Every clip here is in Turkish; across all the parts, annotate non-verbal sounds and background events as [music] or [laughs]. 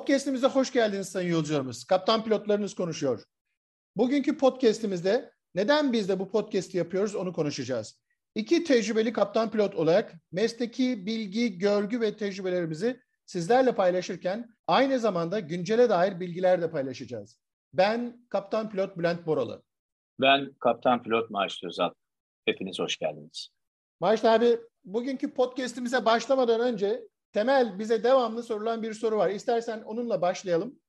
Podcast'imize hoş geldiniz sayın yolcularımız. Kaptan pilotlarınız konuşuyor. Bugünkü podcast'imizde neden biz de bu podcast'i yapıyoruz onu konuşacağız. İki tecrübeli kaptan pilot olarak mesleki bilgi, görgü ve tecrübelerimizi sizlerle paylaşırken aynı zamanda güncele dair bilgiler de paylaşacağız. Ben kaptan pilot Bülent Boralı. Ben kaptan pilot Maaş Özal. Hepiniz hoş geldiniz. Maaş abi bugünkü podcast'imize başlamadan önce temel bize devamlı sorulan bir soru var. İstersen onunla başlayalım.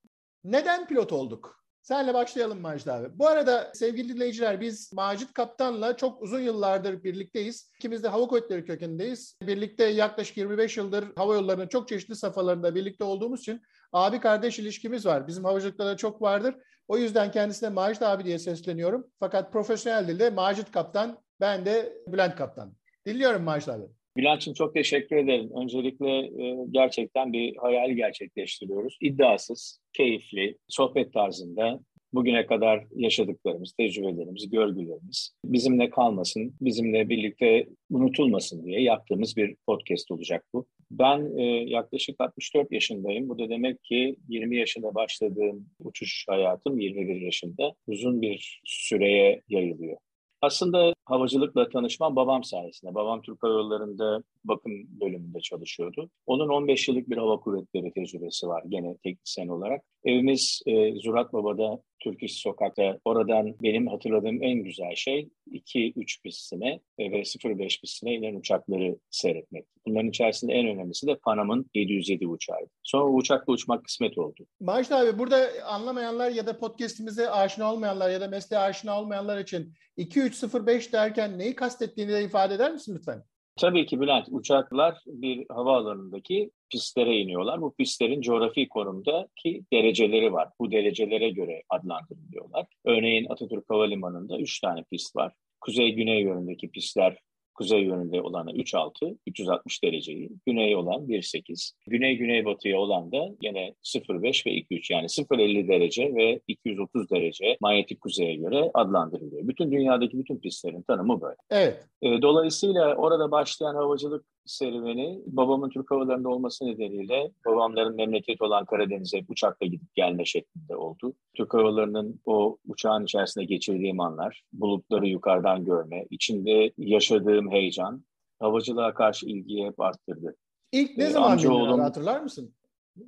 Neden pilot olduk? Senle başlayalım Macit abi. Bu arada sevgili dinleyiciler biz Macit Kaptan'la çok uzun yıllardır birlikteyiz. İkimiz de hava kuvvetleri kökendeyiz. Birlikte yaklaşık 25 yıldır hava yollarının çok çeşitli safhalarında birlikte olduğumuz için abi kardeş ilişkimiz var. Bizim havacılıkta da çok vardır. O yüzden kendisine Macit abi diye sesleniyorum. Fakat profesyonel dilde Macit Kaptan, ben de Bülent Kaptan. Dinliyorum Macit abi. Bülent'ciğim çok teşekkür ederim. Öncelikle e, gerçekten bir hayal gerçekleştiriyoruz. İddiasız, keyifli, sohbet tarzında bugüne kadar yaşadıklarımız, tecrübelerimiz, görgülerimiz bizimle kalmasın, bizimle birlikte unutulmasın diye yaptığımız bir podcast olacak bu. Ben e, yaklaşık 64 yaşındayım. Bu da demek ki 20 yaşında başladığım uçuş hayatım 21 yaşında uzun bir süreye yayılıyor. Aslında havacılıkla tanışmam babam sayesinde. Babam Türk Hava Yolları'nda bakım bölümünde çalışıyordu. Onun 15 yıllık bir hava kuvvetleri tecrübesi var gene teknisyen olarak. Evimiz e, Zurat Baba'da Türk İş Sokak'ta. Oradan benim hatırladığım en güzel şey 2-3 pistine ve 0-5 pistine inen uçakları seyretmek. Bunların içerisinde en önemlisi de Panam'ın 707 uçağıydı. Sonra uçakla uçmak kısmet oldu. Maaşlı abi burada anlamayanlar ya da podcastimize aşina olmayanlar ya da mesleğe aşina olmayanlar için 2-3-0-5 derken neyi kastettiğini de ifade eder misin lütfen? Tabii ki Bülent. Uçaklar bir havaalanındaki pistlere iniyorlar. Bu pistlerin coğrafi konumdaki dereceleri var. Bu derecelere göre adlandırılıyorlar. Örneğin Atatürk Havalimanı'nda 3 tane pist var. Kuzey-güney yönündeki pistler kuzey yönünde olanı 3.6, 360 dereceyi, güney olan 1.8, güney-güneybatıya olan da yine 0.5 ve 2.3 yani 0.50 derece ve 230 derece manyetik kuzeye göre adlandırılıyor. Bütün dünyadaki bütün pistlerin tanımı böyle. Evet. Dolayısıyla orada başlayan havacılık serüveni babamın Türk Havaları'nda olması nedeniyle babamların memleketi olan Karadeniz'e uçakla gidip gelme şeklinde oldu. Türk Havaları'nın o uçağın içerisinde geçirdiğim anlar, bulutları yukarıdan görme, içinde yaşadığım heyecan havacılığa karşı ilgiyi hep arttırdı. İlk ne ee, zaman oğlum, hatırlar mısın?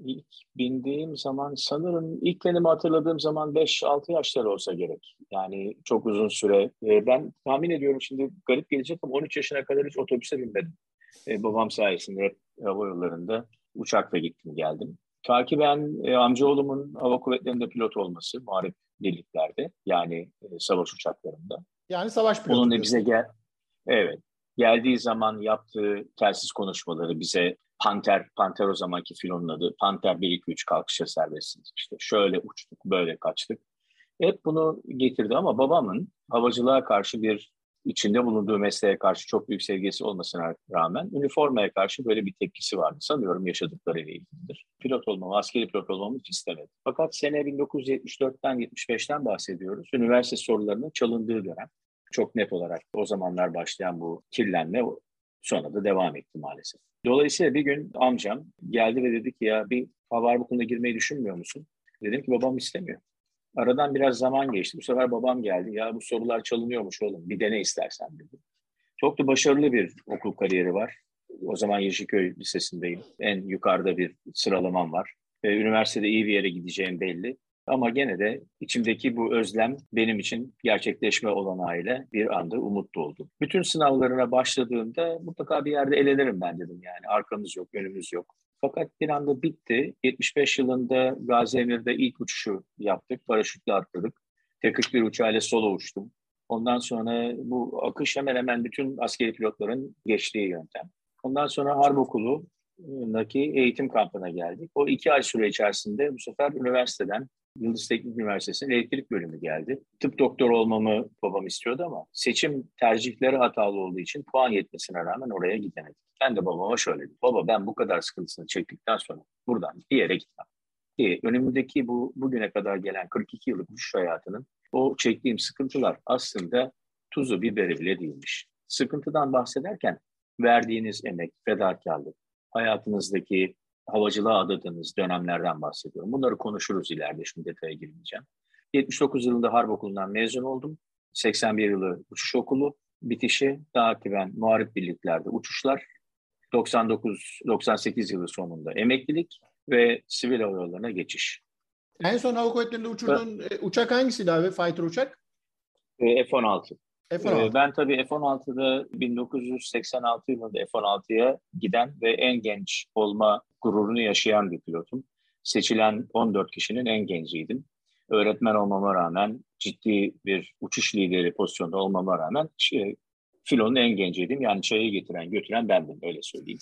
İlk bindiğim zaman sanırım ilk kendimi hatırladığım zaman 5-6 yaşları olsa gerek. Yani çok uzun süre. Ben tahmin ediyorum şimdi garip gelecek ama 13 yaşına kadar hiç otobüse binmedim. E, babam sayesinde hep hava yollarında uçakla gittim geldim. Ta ki ben e, amcaoğlumun hava kuvvetlerinde pilot olması muharip birliklerde yani e, savaş uçaklarında. Yani savaş pilotu. Onun da bize gel evet geldiği zaman yaptığı telsiz konuşmaları bize Panter, Panter o zamanki filonun adı. Panter 1-2-3 kalkışa serbestsiniz. İşte şöyle uçtuk, böyle kaçtık. Hep bunu getirdi ama babamın havacılığa karşı bir içinde bulunduğu mesleğe karşı çok büyük sevgisi olmasına rağmen üniformaya karşı böyle bir tepkisi vardı. Sanıyorum yaşadıklarıyla ilgilidir. Pilot olmamı, askeri pilot olmamı hiç istemedi. Fakat sene 1974'ten 75'ten bahsediyoruz. Üniversite sorularının çalındığı dönem. Çok net olarak o zamanlar başlayan bu kirlenme sonra da devam etti maalesef. Dolayısıyla bir gün amcam geldi ve dedi ki ya bir hava harbukunda girmeyi düşünmüyor musun? Dedim ki babam istemiyor. Aradan biraz zaman geçti. Bu sefer babam geldi. Ya bu sorular çalınıyormuş oğlum. Bir dene istersen dedi. Çok da başarılı bir okul kariyeri var. O zaman Yeşilköy Lisesi'ndeyim. En yukarıda bir sıralamam var. Üniversitede iyi bir yere gideceğim belli. Ama gene de içimdeki bu özlem benim için gerçekleşme olanağıyla bir anda umut doldu. Bütün sınavlarına başladığımda mutlaka bir yerde elenirim ben dedim yani. Arkamız yok, önümüz yok. Fakat bir anda bitti. 75 yılında Gazi Emir'de ilk uçuşu yaptık. Paraşütle atladık. T-41 uçağıyla solo uçtum. Ondan sonra bu akış hemen hemen bütün askeri pilotların geçtiği yöntem. Ondan sonra Harp Okulu'ndaki eğitim kampına geldik. O iki ay süre içerisinde bu sefer üniversiteden Yıldız Teknik Üniversitesi'nin elektrik bölümü geldi. Tıp doktoru olmamı babam istiyordu ama seçim tercihleri hatalı olduğu için puan yetmesine rağmen oraya gidemedim. Ben de babama şöyle dedim. Baba ben bu kadar sıkıntısını çektikten sonra buradan bir yere gitmem. Ki önümüzdeki bu bugüne kadar gelen 42 yıllık uçuş hayatının o çektiğim sıkıntılar aslında tuzu biberi bile değilmiş. Sıkıntıdan bahsederken verdiğiniz emek, fedakarlık, hayatınızdaki havacılığa adadığınız dönemlerden bahsediyorum. Bunları konuşuruz ileride, şimdi detaya girmeyeceğim. 79 yılında Harp Okulu'ndan mezun oldum. 81 yılı uçuş okulu bitişi, takiben muharip birliklerde uçuşlar. 99-98 yılı sonunda emeklilik ve sivil hava geçiş. En son hava kuvvetlerinde uçurduğun evet. uçak hangisiydi abi? Fighter uçak? F-16. F-16. Ben tabii F-16'da 1986 yılında F-16'ya giden ve en genç olma gururunu yaşayan bir pilotum. Seçilen 14 kişinin en genciydim. Öğretmen olmama rağmen, ciddi bir uçuş lideri pozisyonda olmama rağmen şey, filonun en genciydim. Yani çayı getiren, götüren bendim öyle söyleyeyim.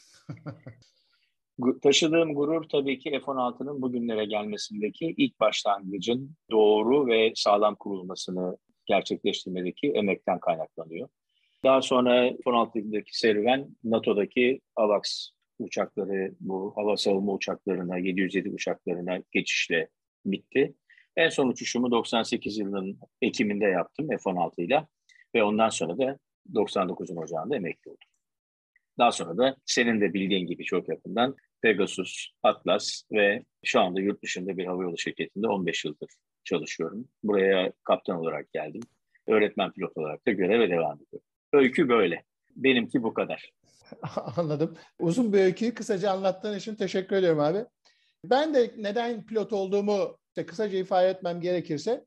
[laughs] Taşıdığım gurur tabii ki F-16'nın bugünlere gelmesindeki ilk başlangıcın doğru ve sağlam kurulmasını gerçekleştirmedeki emekten kaynaklanıyor. Daha sonra F-16'daki serüven NATO'daki AVAX uçakları, bu hava savunma uçaklarına, 707 uçaklarına geçişle bitti. En son uçuşumu 98 yılının Ekim'inde yaptım F-16 ile ve ondan sonra da 99'un ocağında emekli oldum. Daha sonra da senin de bildiğin gibi çok yakından Pegasus, Atlas ve şu anda yurt dışında bir havayolu şirketinde 15 yıldır çalışıyorum. Buraya kaptan olarak geldim. Öğretmen pilot olarak da göreve devam ediyorum. Öykü böyle. Benimki bu kadar. [laughs] Anladım. Uzun bir öyküyü kısaca anlattığın için teşekkür ediyorum abi. Ben de neden pilot olduğumu işte kısaca ifade etmem gerekirse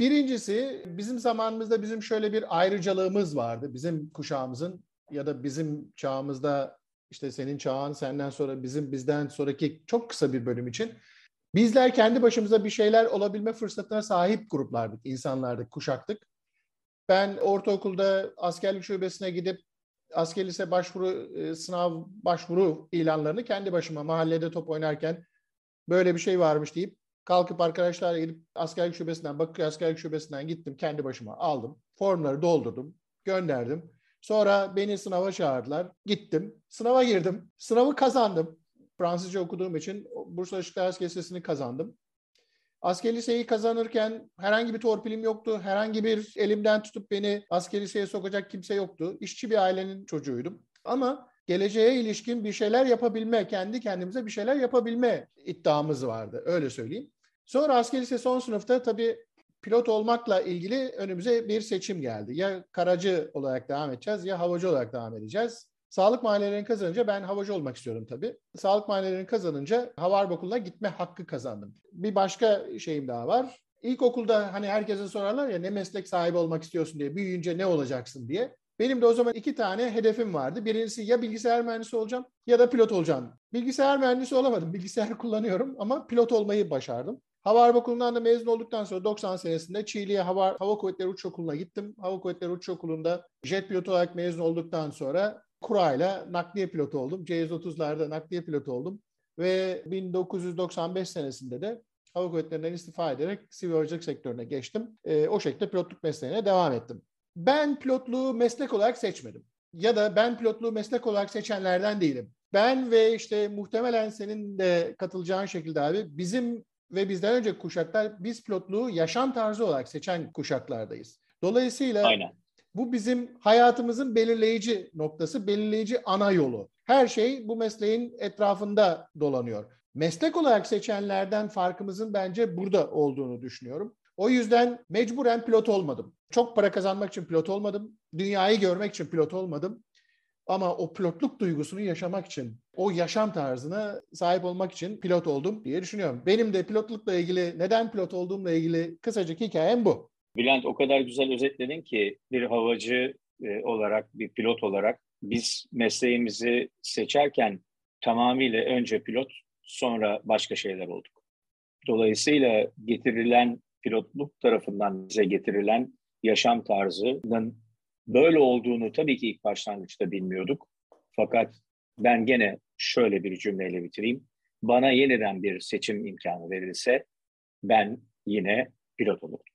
Birincisi bizim zamanımızda bizim şöyle bir ayrıcalığımız vardı. Bizim kuşağımızın ya da bizim çağımızda işte senin çağın senden sonra bizim bizden sonraki çok kısa bir bölüm için bizler kendi başımıza bir şeyler olabilme fırsatına sahip gruplardık, insanlardık, kuşaktık. Ben ortaokulda askerlik şubesine gidip asker lise başvuru e, sınav başvuru ilanlarını kendi başıma mahallede top oynarken böyle bir şey varmış deyip kalkıp arkadaşlarla gidip askerlik şubesinden, Bakırköy askerlik şubesinden gittim kendi başıma aldım. Formları doldurdum, gönderdim. Sonra beni sınava çağırdılar. Gittim. Sınava girdim. Sınavı kazandım. Fransızca okuduğum için Bursa Asker Lisesi'ni kazandım. Asker liseyi kazanırken herhangi bir torpilim yoktu. Herhangi bir elimden tutup beni asker liseye sokacak kimse yoktu. İşçi bir ailenin çocuğuydum. Ama geleceğe ilişkin bir şeyler yapabilme, kendi kendimize bir şeyler yapabilme iddiamız vardı. Öyle söyleyeyim. Sonra asker lise son sınıfta tabii pilot olmakla ilgili önümüze bir seçim geldi. Ya karacı olarak devam edeceğiz ya havacı olarak devam edeceğiz. Sağlık mahallelerini kazanınca ben havacı olmak istiyorum tabii. Sağlık mahallelerini kazanınca hava harp okuluna gitme hakkı kazandım. Bir başka şeyim daha var. İlkokulda hani herkese sorarlar ya ne meslek sahibi olmak istiyorsun diye. Büyüyünce ne olacaksın diye. Benim de o zaman iki tane hedefim vardı. Birincisi ya bilgisayar mühendisi olacağım ya da pilot olacağım. Bilgisayar mühendisi olamadım. [laughs] Bilgisayar kullanıyorum ama pilot olmayı başardım. Hava Harp Okulu'ndan da mezun olduktan sonra 90 senesinde Çiğli'ye Hava, Hava Kuvvetleri Uçuş Okulu'na gittim. Hava Kuvvetleri Uçuş Okulu'nda jet pilotu olarak mezun olduktan sonra kurayla nakliye pilotu oldum. C-130'larda nakliye pilotu oldum. Ve 1995 senesinde de Hava Kuvvetleri'nden istifa ederek sivil havacılık sektörüne geçtim. E, o şekilde pilotluk mesleğine devam ettim. Ben pilotluğu meslek olarak seçmedim. Ya da ben pilotluğu meslek olarak seçenlerden değilim. Ben ve işte muhtemelen senin de katılacağın şekilde abi bizim ve bizden önce kuşaklar biz pilotluğu yaşam tarzı olarak seçen kuşaklardayız. Dolayısıyla Aynen. Bu bizim hayatımızın belirleyici noktası, belirleyici ana yolu. Her şey bu mesleğin etrafında dolanıyor. Meslek olarak seçenlerden farkımızın bence burada olduğunu düşünüyorum. O yüzden mecburen pilot olmadım. Çok para kazanmak için pilot olmadım. Dünyayı görmek için pilot olmadım. Ama o pilotluk duygusunu yaşamak için, o yaşam tarzına sahip olmak için pilot oldum diye düşünüyorum. Benim de pilotlukla ilgili, neden pilot olduğumla ilgili kısacık hikayem bu. Bülent o kadar güzel özetledin ki bir havacı e, olarak, bir pilot olarak biz mesleğimizi seçerken tamamıyla önce pilot, sonra başka şeyler olduk. Dolayısıyla getirilen pilotluk tarafından bize getirilen yaşam tarzının Böyle olduğunu tabii ki ilk başlangıçta bilmiyorduk. Fakat ben gene şöyle bir cümleyle bitireyim. Bana yeniden bir seçim imkanı verilse ben yine pilot olurdum.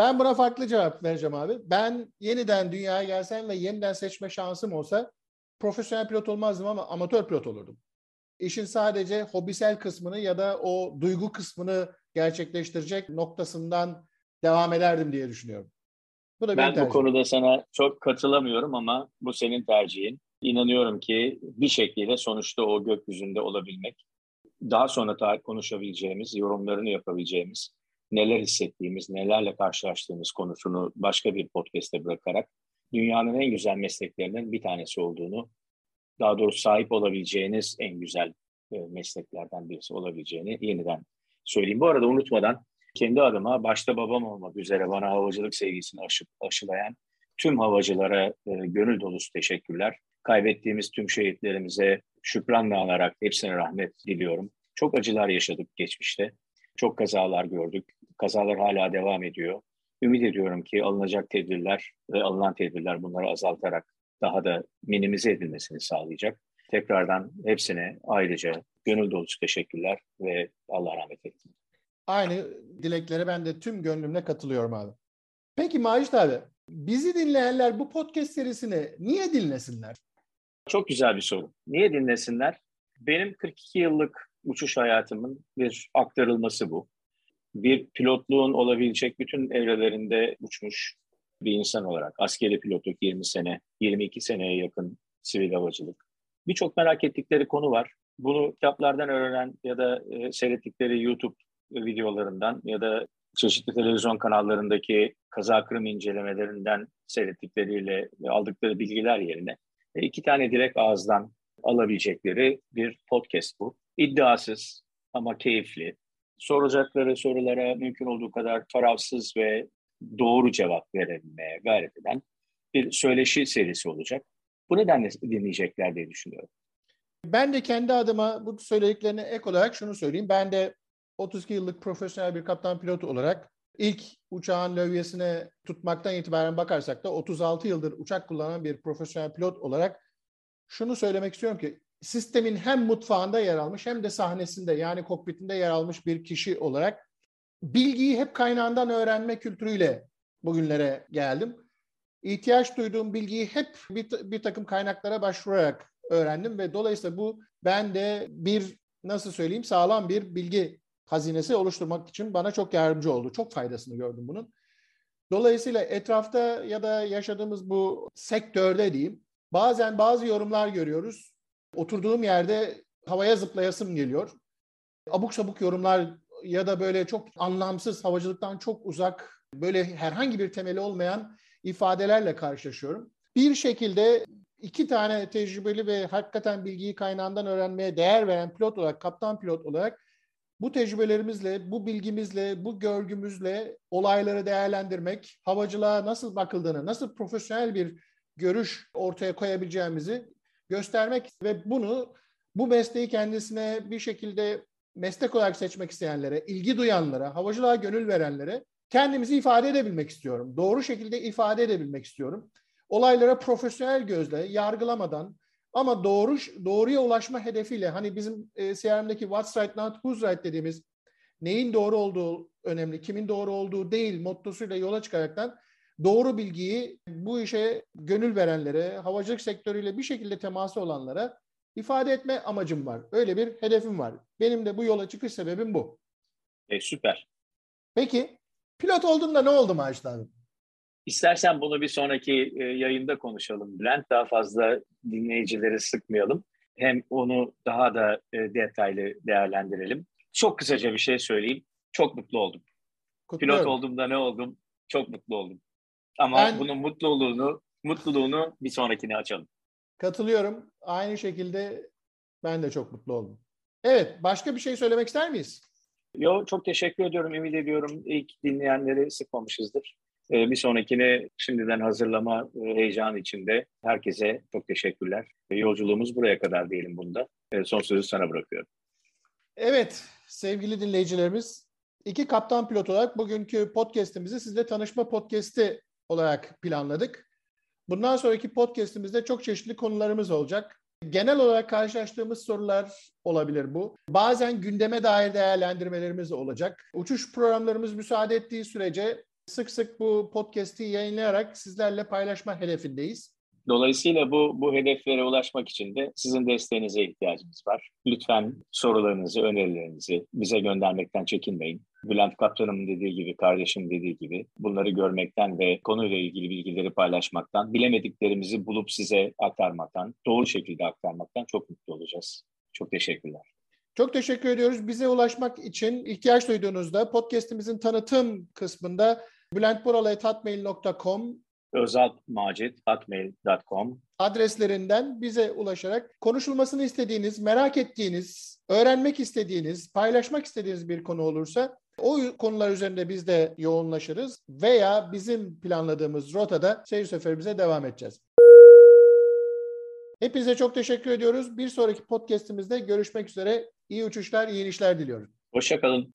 Ben buna farklı cevap vereceğim abi. Ben yeniden dünyaya gelsem ve yeniden seçme şansım olsa profesyonel pilot olmazdım ama amatör pilot olurdum. İşin sadece hobisel kısmını ya da o duygu kısmını gerçekleştirecek noktasından devam ederdim diye düşünüyorum. Bu da ben bu konuda sana çok katılamıyorum ama bu senin tercihin. İnanıyorum ki bir şekilde sonuçta o gökyüzünde olabilmek daha sonra tarih konuşabileceğimiz, yorumlarını yapabileceğimiz, neler hissettiğimiz, nelerle karşılaştığımız konusunu başka bir podcast'te bırakarak dünyanın en güzel mesleklerinin bir tanesi olduğunu, daha doğrusu sahip olabileceğiniz en güzel e, mesleklerden birisi olabileceğini yeniden söyleyeyim. Bu arada unutmadan kendi adıma başta babam olmak üzere bana havacılık sevgisini aşıp, aşılayan tüm havacılara e, gönül dolusu teşekkürler. Kaybettiğimiz tüm şehitlerimize şükranla alarak hepsine rahmet diliyorum. Çok acılar yaşadık geçmişte. Çok kazalar gördük. Kazalar hala devam ediyor. Ümit ediyorum ki alınacak tedbirler ve alınan tedbirler bunları azaltarak daha da minimize edilmesini sağlayacak. Tekrardan hepsine ayrıca gönül dolusu teşekkürler ve Allah rahmet eylesin. Aynı dileklere ben de tüm gönlümle katılıyorum abi. Peki Macit abi, bizi dinleyenler bu podcast serisini niye dinlesinler? Çok güzel bir soru. Niye dinlesinler? Benim 42 yıllık uçuş hayatımın bir aktarılması bu. Bir pilotluğun olabilecek bütün evrelerinde uçmuş bir insan olarak askeri pilotluk 20 sene, 22 seneye yakın sivil havacılık. Birçok merak ettikleri konu var. Bunu kitaplardan öğrenen ya da e, seyrettikleri YouTube videolarından ya da çeşitli televizyon kanallarındaki kaza kırım incelemelerinden seyrettikleriyle aldıkları bilgiler yerine e, iki tane direkt ağızdan alabilecekleri bir podcast bu. İddiasız ama keyifli. Soracakları sorulara mümkün olduğu kadar tarafsız ve doğru cevap verebilmeye gayret eden bir söyleşi serisi olacak. Bu nedenle dinleyecekler diye düşünüyorum. Ben de kendi adıma bu söylediklerine ek olarak şunu söyleyeyim. Ben de 32 yıllık profesyonel bir kaptan pilot olarak ilk uçağın lövyesine tutmaktan itibaren bakarsak da 36 yıldır uçak kullanan bir profesyonel pilot olarak şunu söylemek istiyorum ki sistemin hem mutfağında yer almış hem de sahnesinde yani kokpitinde yer almış bir kişi olarak bilgiyi hep kaynağından öğrenme kültürüyle bugünlere geldim. İhtiyaç duyduğum bilgiyi hep bir, bir takım kaynaklara başvurarak öğrendim ve dolayısıyla bu ben de bir nasıl söyleyeyim sağlam bir bilgi hazinesi oluşturmak için bana çok yardımcı oldu. Çok faydasını gördüm bunun. Dolayısıyla etrafta ya da yaşadığımız bu sektörde diyeyim bazen bazı yorumlar görüyoruz. Oturduğum yerde havaya zıplayasım geliyor. Abuk sabuk yorumlar ya da böyle çok anlamsız havacılıktan çok uzak böyle herhangi bir temeli olmayan ifadelerle karşılaşıyorum. Bir şekilde iki tane tecrübeli ve hakikaten bilgiyi kaynağından öğrenmeye değer veren pilot olarak, kaptan pilot olarak bu tecrübelerimizle, bu bilgimizle, bu görgümüzle olayları değerlendirmek, havacılığa nasıl bakıldığını, nasıl profesyonel bir görüş ortaya koyabileceğimizi göstermek ve bunu bu mesleği kendisine bir şekilde meslek olarak seçmek isteyenlere, ilgi duyanlara, havacılığa gönül verenlere kendimizi ifade edebilmek istiyorum. Doğru şekilde ifade edebilmek istiyorum. Olaylara profesyonel gözle, yargılamadan ama doğru doğruya ulaşma hedefiyle hani bizim e, CRM'deki what's right not who's right dediğimiz neyin doğru olduğu önemli, kimin doğru olduğu değil mottosuyla yola çıkaraktan doğru bilgiyi bu işe gönül verenlere, havacılık sektörüyle bir şekilde teması olanlara ifade etme amacım var. Öyle bir hedefim var. Benim de bu yola çıkış sebebim bu. E, süper. Peki pilot olduğumda ne oldu Macit abi? İstersen bunu bir sonraki e, yayında konuşalım Bülent. Daha fazla dinleyicileri sıkmayalım. Hem onu daha da e, detaylı değerlendirelim. Çok kısaca bir şey söyleyeyim. Çok mutlu oldum. Kutluyorum. Pilot olduğumda ne oldum? Çok mutlu oldum. Ama ben, bunun mutluluğunu mutluluğunu bir sonrakine açalım. Katılıyorum. Aynı şekilde ben de çok mutlu oldum. Evet, başka bir şey söylemek ister miyiz? Yo, çok teşekkür ediyorum. Ümit ediyorum ilk dinleyenleri sıkmamışızdır. Ee, bir sonrakine şimdiden hazırlama e, heyecanı içinde herkese çok teşekkürler. Yolculuğumuz buraya kadar diyelim bunda. Ee, son sözü sana bırakıyorum. Evet sevgili dinleyicilerimiz iki kaptan pilot olarak bugünkü podcast'imizi sizle tanışma podcast'i olarak planladık. Bundan sonraki podcast'imizde çok çeşitli konularımız olacak. Genel olarak karşılaştığımız sorular olabilir bu. Bazen gündeme dair değerlendirmelerimiz olacak. Uçuş programlarımız müsaade ettiği sürece sık sık bu podcast'i yayınlayarak sizlerle paylaşma hedefindeyiz. Dolayısıyla bu, bu hedeflere ulaşmak için de sizin desteğinize ihtiyacımız var. Lütfen sorularınızı, önerilerinizi bize göndermekten çekinmeyin. Bülent Kaptan'ın dediği gibi, kardeşim dediği gibi bunları görmekten ve konuyla ilgili bilgileri paylaşmaktan, bilemediklerimizi bulup size aktarmaktan, doğru şekilde aktarmaktan çok mutlu olacağız. Çok teşekkürler. Çok teşekkür ediyoruz. Bize ulaşmak için ihtiyaç duyduğunuzda podcast'imizin tanıtım kısmında bülentboralı.hotmail.com özalmacit.hotmail.com adreslerinden bize ulaşarak konuşulmasını istediğiniz, merak ettiğiniz, öğrenmek istediğiniz, paylaşmak istediğiniz bir konu olursa o konular üzerinde biz de yoğunlaşırız veya bizim planladığımız rotada seyir seferimize devam edeceğiz. Hepinize çok teşekkür ediyoruz. Bir sonraki podcast'imizde görüşmek üzere. İyi uçuşlar, iyi inişler diliyorum. Hoşçakalın.